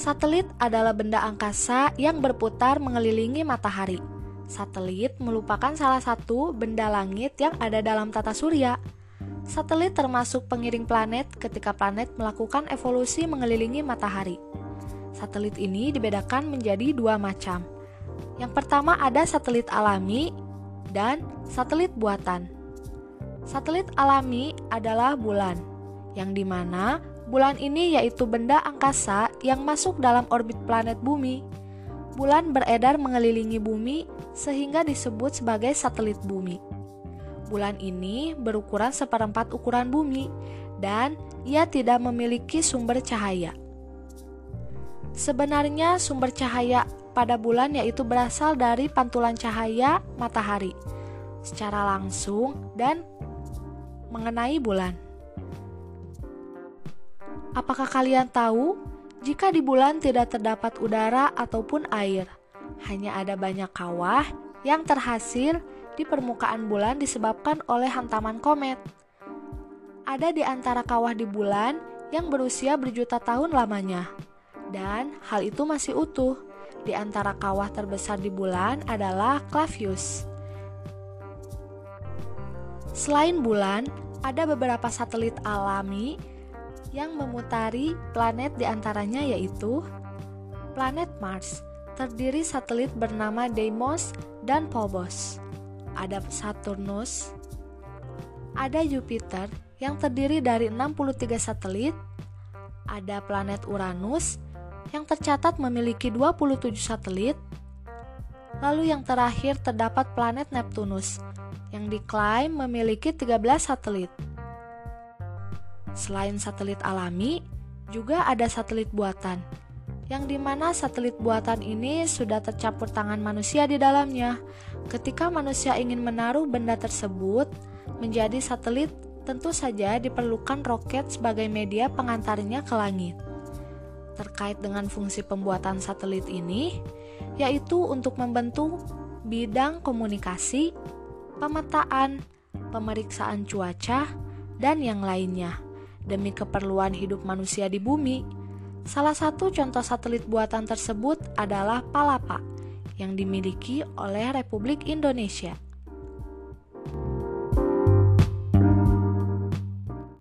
Satelit adalah benda angkasa yang berputar mengelilingi matahari. Satelit merupakan salah satu benda langit yang ada dalam tata surya. Satelit termasuk pengiring planet ketika planet melakukan evolusi mengelilingi matahari. Satelit ini dibedakan menjadi dua macam. Yang pertama ada satelit alami dan satelit buatan. Satelit alami adalah bulan, yang di mana Bulan ini yaitu benda angkasa yang masuk dalam orbit planet bumi. Bulan beredar mengelilingi bumi sehingga disebut sebagai satelit bumi. Bulan ini berukuran seperempat ukuran bumi dan ia tidak memiliki sumber cahaya. Sebenarnya sumber cahaya pada bulan yaitu berasal dari pantulan cahaya matahari secara langsung dan mengenai bulan. Apakah kalian tahu jika di bulan tidak terdapat udara ataupun air? Hanya ada banyak kawah yang terhasil di permukaan bulan disebabkan oleh hantaman komet. Ada di antara kawah di bulan yang berusia berjuta tahun lamanya. Dan hal itu masih utuh. Di antara kawah terbesar di bulan adalah Clavius. Selain bulan, ada beberapa satelit alami yang memutari planet di antaranya yaitu planet Mars, terdiri satelit bernama Deimos dan Phobos. Ada Saturnus, ada Jupiter yang terdiri dari 63 satelit, ada planet Uranus yang tercatat memiliki 27 satelit, lalu yang terakhir terdapat planet Neptunus yang diklaim memiliki 13 satelit. Selain satelit alami, juga ada satelit buatan, yang di mana satelit buatan ini sudah tercampur tangan manusia di dalamnya. Ketika manusia ingin menaruh benda tersebut menjadi satelit, tentu saja diperlukan roket sebagai media pengantarnya ke langit. Terkait dengan fungsi pembuatan satelit ini, yaitu untuk membentuk bidang komunikasi, pemetaan, pemeriksaan cuaca, dan yang lainnya demi keperluan hidup manusia di bumi. Salah satu contoh satelit buatan tersebut adalah Palapa yang dimiliki oleh Republik Indonesia.